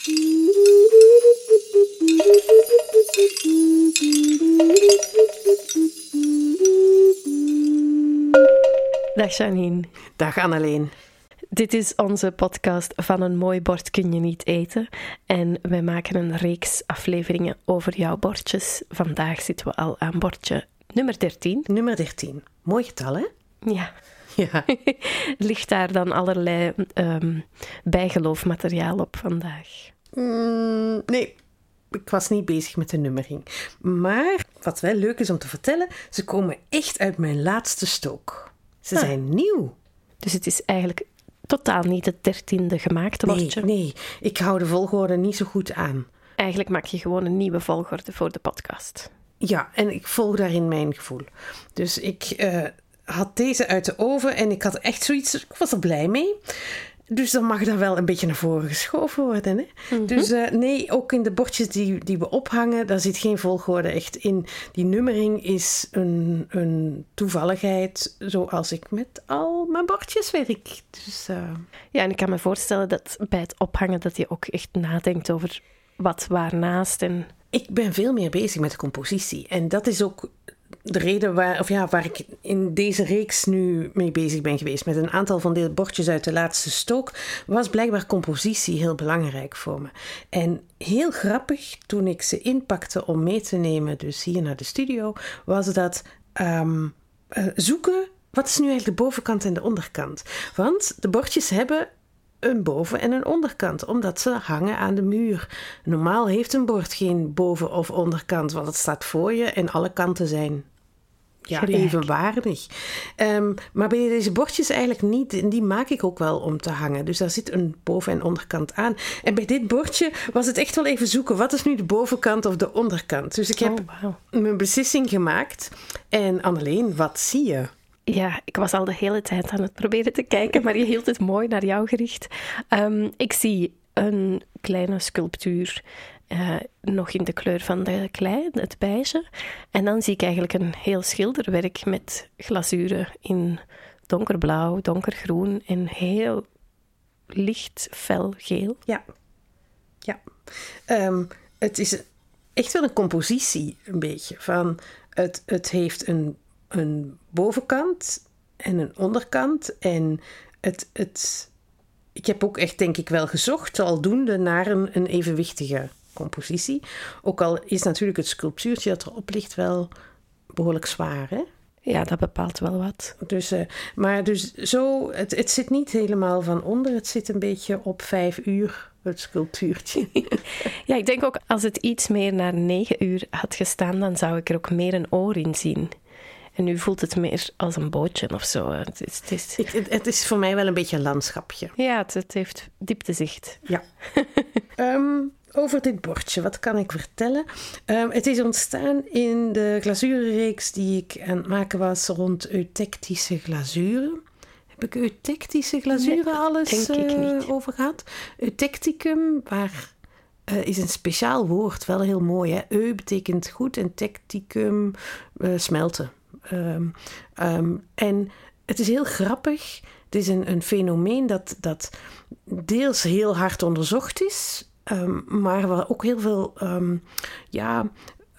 Dag Janine. Dag Anneleen. Dit is onze podcast Van een mooi bord kun je niet eten. En wij maken een reeks afleveringen over jouw bordjes. Vandaag zitten we al aan bordje nummer 13. Nummer 13. Mooi getal, hè? Ja. Ja. Ligt daar dan allerlei ehm, bijgeloofmateriaal op vandaag? Mm, nee, ik was niet bezig met de nummering. Maar wat wel leuk is om te vertellen, ze komen echt uit mijn laatste stook. Ze Ah. zijn nieuw. Dus het is eigenlijk totaal niet het dertiende gemaakte Nee, nee, ik hou de volgorde niet zo goed aan. Eigenlijk maak je gewoon een nieuwe volgorde voor de podcast. Ja, en ik volg daarin mijn gevoel. Dus ik eh, had deze uit de oven en ik had echt zoiets, ik was er blij mee. Dus dan mag dat wel een beetje naar voren geschoven worden. Hè? Dus eh, nee, ook in de bordjes die, die we ophangen, daar zit geen volgorde echt in. Die nummering is een, een toevalligheid, zoals ik met al mijn bordjes werk. Dus eh, Ja, en ik kan me voorstellen dat bij het ophangen dat je ook echt nadenkt over wat waarnaast en ik ben veel meer bezig met de compositie. En dat is ook de reden waar, of ja, waar ik in deze reeks nu mee bezig ben geweest. Met een aantal van de bordjes uit de laatste stook was blijkbaar compositie heel belangrijk voor me. En heel grappig, toen ik ze inpakte om mee te nemen, dus hier naar de studio, was dat ehm, eh, zoeken. Wat is nu eigenlijk de bovenkant en de onderkant? Want de bordjes hebben een boven- en een onderkant, omdat ze hangen aan de muur. Normaal heeft een bord geen boven- of onderkant, want het staat voor je en alle kanten zijn ja, evenwaardig. Ehm, maar bij deze bordjes eigenlijk niet, en die maak ik ook wel om te hangen. Dus daar zit een boven- en onderkant aan. En bij dit bordje was het echt wel even zoeken, wat is nu de bovenkant of de onderkant? Dus ik heb Oh, mijn beslissing gemaakt. En Anneleen, wat zie je? Ja, ik was al de hele tijd aan het proberen te kijken, maar je hield het mooi naar jou gericht. Ehm, ik zie een kleine sculptuur, eh, nog in de kleur van de klei, het beige. En dan zie ik eigenlijk een heel schilderwerk met glazuren in donkerblauw, donkergroen en heel licht fel geel. Ja. Ja. Ehm, het is echt wel een compositie, een beetje. Van het, het heeft een, een bovenkant en een onderkant. En het, het, ik heb ook echt, denk ik, wel gezocht, aldoende naar een, een evenwichtige compositie. Ook al is natuurlijk het sculptuurtje dat erop ligt wel behoorlijk zwaar, hè? Ja, dat bepaalt wel wat. Dus, eh, maar dus zo, het, het zit niet helemaal van onder. Het zit een beetje op vijf uur, het sculptuurtje. Ja, ik denk ook als het iets meer naar negen uur had gestaan, dan zou ik er ook meer een oor in zien. En nu voelt het meer als een bootje of zo. Het is, het is- Ik, het, het is voor mij wel een beetje een landschapje. ja, het, het heeft dieptezicht. Ja. Ehm, over dit bordje, wat kan ik vertellen? Ehm, het is ontstaan in de glazurenreeks die ik aan het maken was rond eutectische glazuren. Heb ik eutectische glazuren Nee, alles niet. over gehad? Eutecticum, waar eh, is een speciaal woord, wel heel mooi. Hè? Eu betekent goed en tecticum eh, smelten. Ehm, ehm, en het is heel grappig. Het is een, een fenomeen dat, dat deels heel hard onderzocht is, ehm, maar waar ook heel veel ja,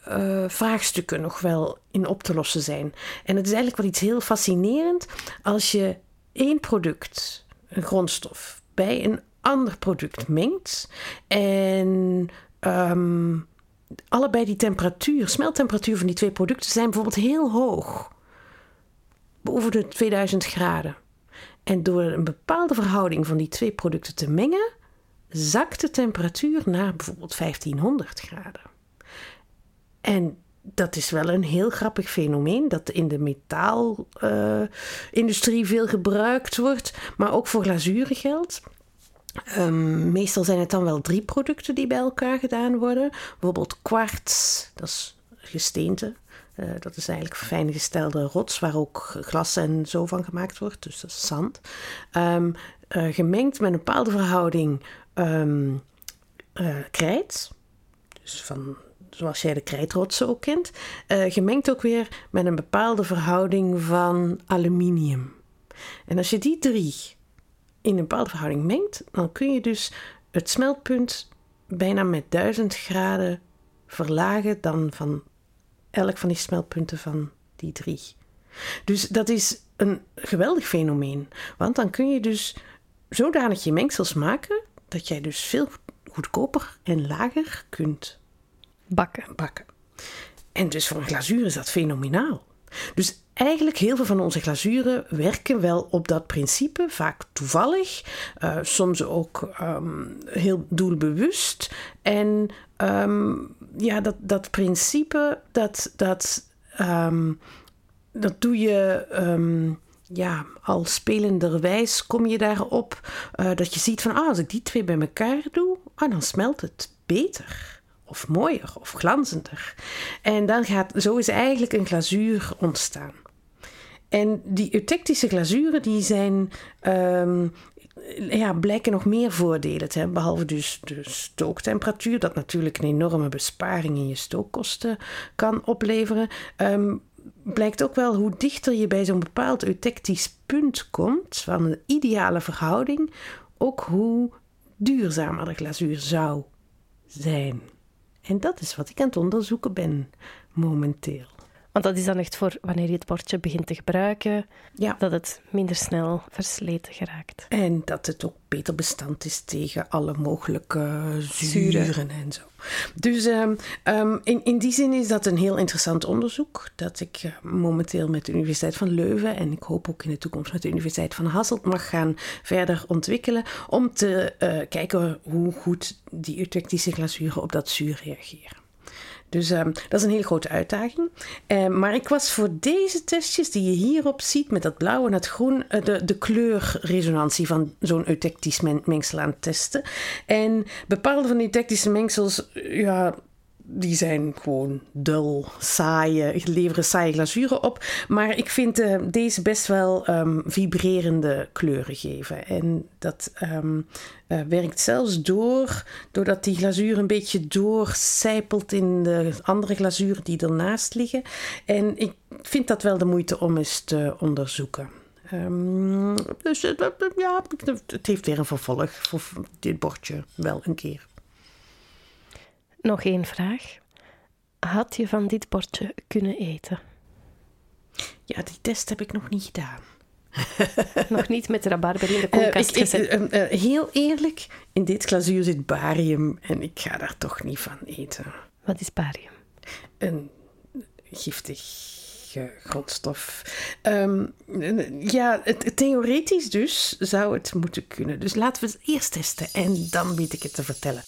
eh, vraagstukken nog wel in op te lossen zijn. En het is eigenlijk wel iets heel fascinerend als je één product, een grondstof, bij een ander product mengt en allebei die temperatuur, smeltemperatuur van die twee producten zijn bijvoorbeeld heel hoog. Boven de 2000 graden. En door een bepaalde verhouding van die twee producten te mengen, zakt de temperatuur naar bijvoorbeeld 1500 graden. En dat is wel een heel grappig fenomeen dat in de metaalindustrie veel gebruikt wordt, maar ook voor glazuren geldt. Ehm, meestal zijn het dan wel drie producten die bij elkaar gedaan worden. Bijvoorbeeld kwarts, dat is gesteente. Eh, dat is eigenlijk fijn gestelde rots waar ook glas en zo van gemaakt wordt. Dus dat is zand. Eh, gemengd met een bepaalde verhouding eh, krijt. Dus van, zoals jij de krijtrotsen ook kent. Gemengd ook weer met een bepaalde verhouding van aluminium. En als je die drie in een bepaalde verhouding mengt, dan kun je dus het smeltpunt bijna met 1000 graden verlagen dan van elk van die smeltpunten van die drie. Dus dat is een geweldig fenomeen. Want dan kun je dus zodanig je mengsels maken dat jij dus veel goedkoper en lager kunt bakken. bakken. En dus voor een glazuur is dat fenomenaal. Dus eigenlijk heel veel van onze glazuren werken wel op dat principe, vaak toevallig, uh, soms ook um, heel doelbewust. En um, ja, dat, dat principe, dat, dat, um, dat doe je ja, al spelenderwijs kom je daarop uh, dat je ziet van ah, als ik die twee bij elkaar doe, ah, dan smelt het beter of mooier of glanzender. En dan gaat, zo is eigenlijk een glazuur ontstaan. En die eutectische glazuren die zijn, um, ja, blijken nog meer voordelen te hebben. Behalve dus de stooktemperatuur, dat natuurlijk een enorme besparing in je stookkosten kan opleveren. Um, blijkt ook wel hoe dichter je bij zo'n bepaald eutectisch punt komt, van een ideale verhouding, ook hoe duurzamer de glazuur zou zijn. En dat is wat ik aan het onderzoeken ben momenteel. Want dat is dan echt voor wanneer je het bordje begint te gebruiken, ja. dat het minder snel versleten geraakt. En dat het ook beter bestand is tegen alle mogelijke zuren, en zo. Dus um, um, in, in die zin is dat een heel interessant onderzoek dat ik uh, momenteel met de Universiteit van Leuven en ik hoop ook in de toekomst met de Universiteit van Hasselt mag gaan verder ontwikkelen om te uh, kijken hoe goed die eutectische glazuren op dat zuur reageren. Dus um, dat is een hele grote uitdaging. Uh, maar ik was voor deze testjes die je hierop ziet, met dat blauw en het groen, uh, de, de kleurresonantie van zo'n eutectisch mengsel aan het testen. En bepaalde van die eutectische mengsels, ja, die zijn gewoon dul, saaie, leveren saaie glazuren op. Maar ik vind uh, deze best wel um, vibrerende kleuren geven. En dat um, uh, werkt zelfs door, doordat die glazuur een beetje doorcijpelt in de andere glazuren die ernaast liggen. En ik vind dat wel de moeite om eens te onderzoeken. Um, dus ja, het heeft weer een vervolg voor dit bordje wel een keer. Nog één vraag. Had je van dit bordje kunnen eten? Ja, die test heb ik nog niet gedaan. nog niet met rabarber in de koelkast uh, gezet? Uh, uh, heel eerlijk, in dit glazuur zit barium en ik ga daar toch niet van eten. Wat is barium? Een giftig grondstof. Um, ja, het, theoretisch dus zou het moeten kunnen. Dus laten we het eerst testen en dan weet ik het te vertellen.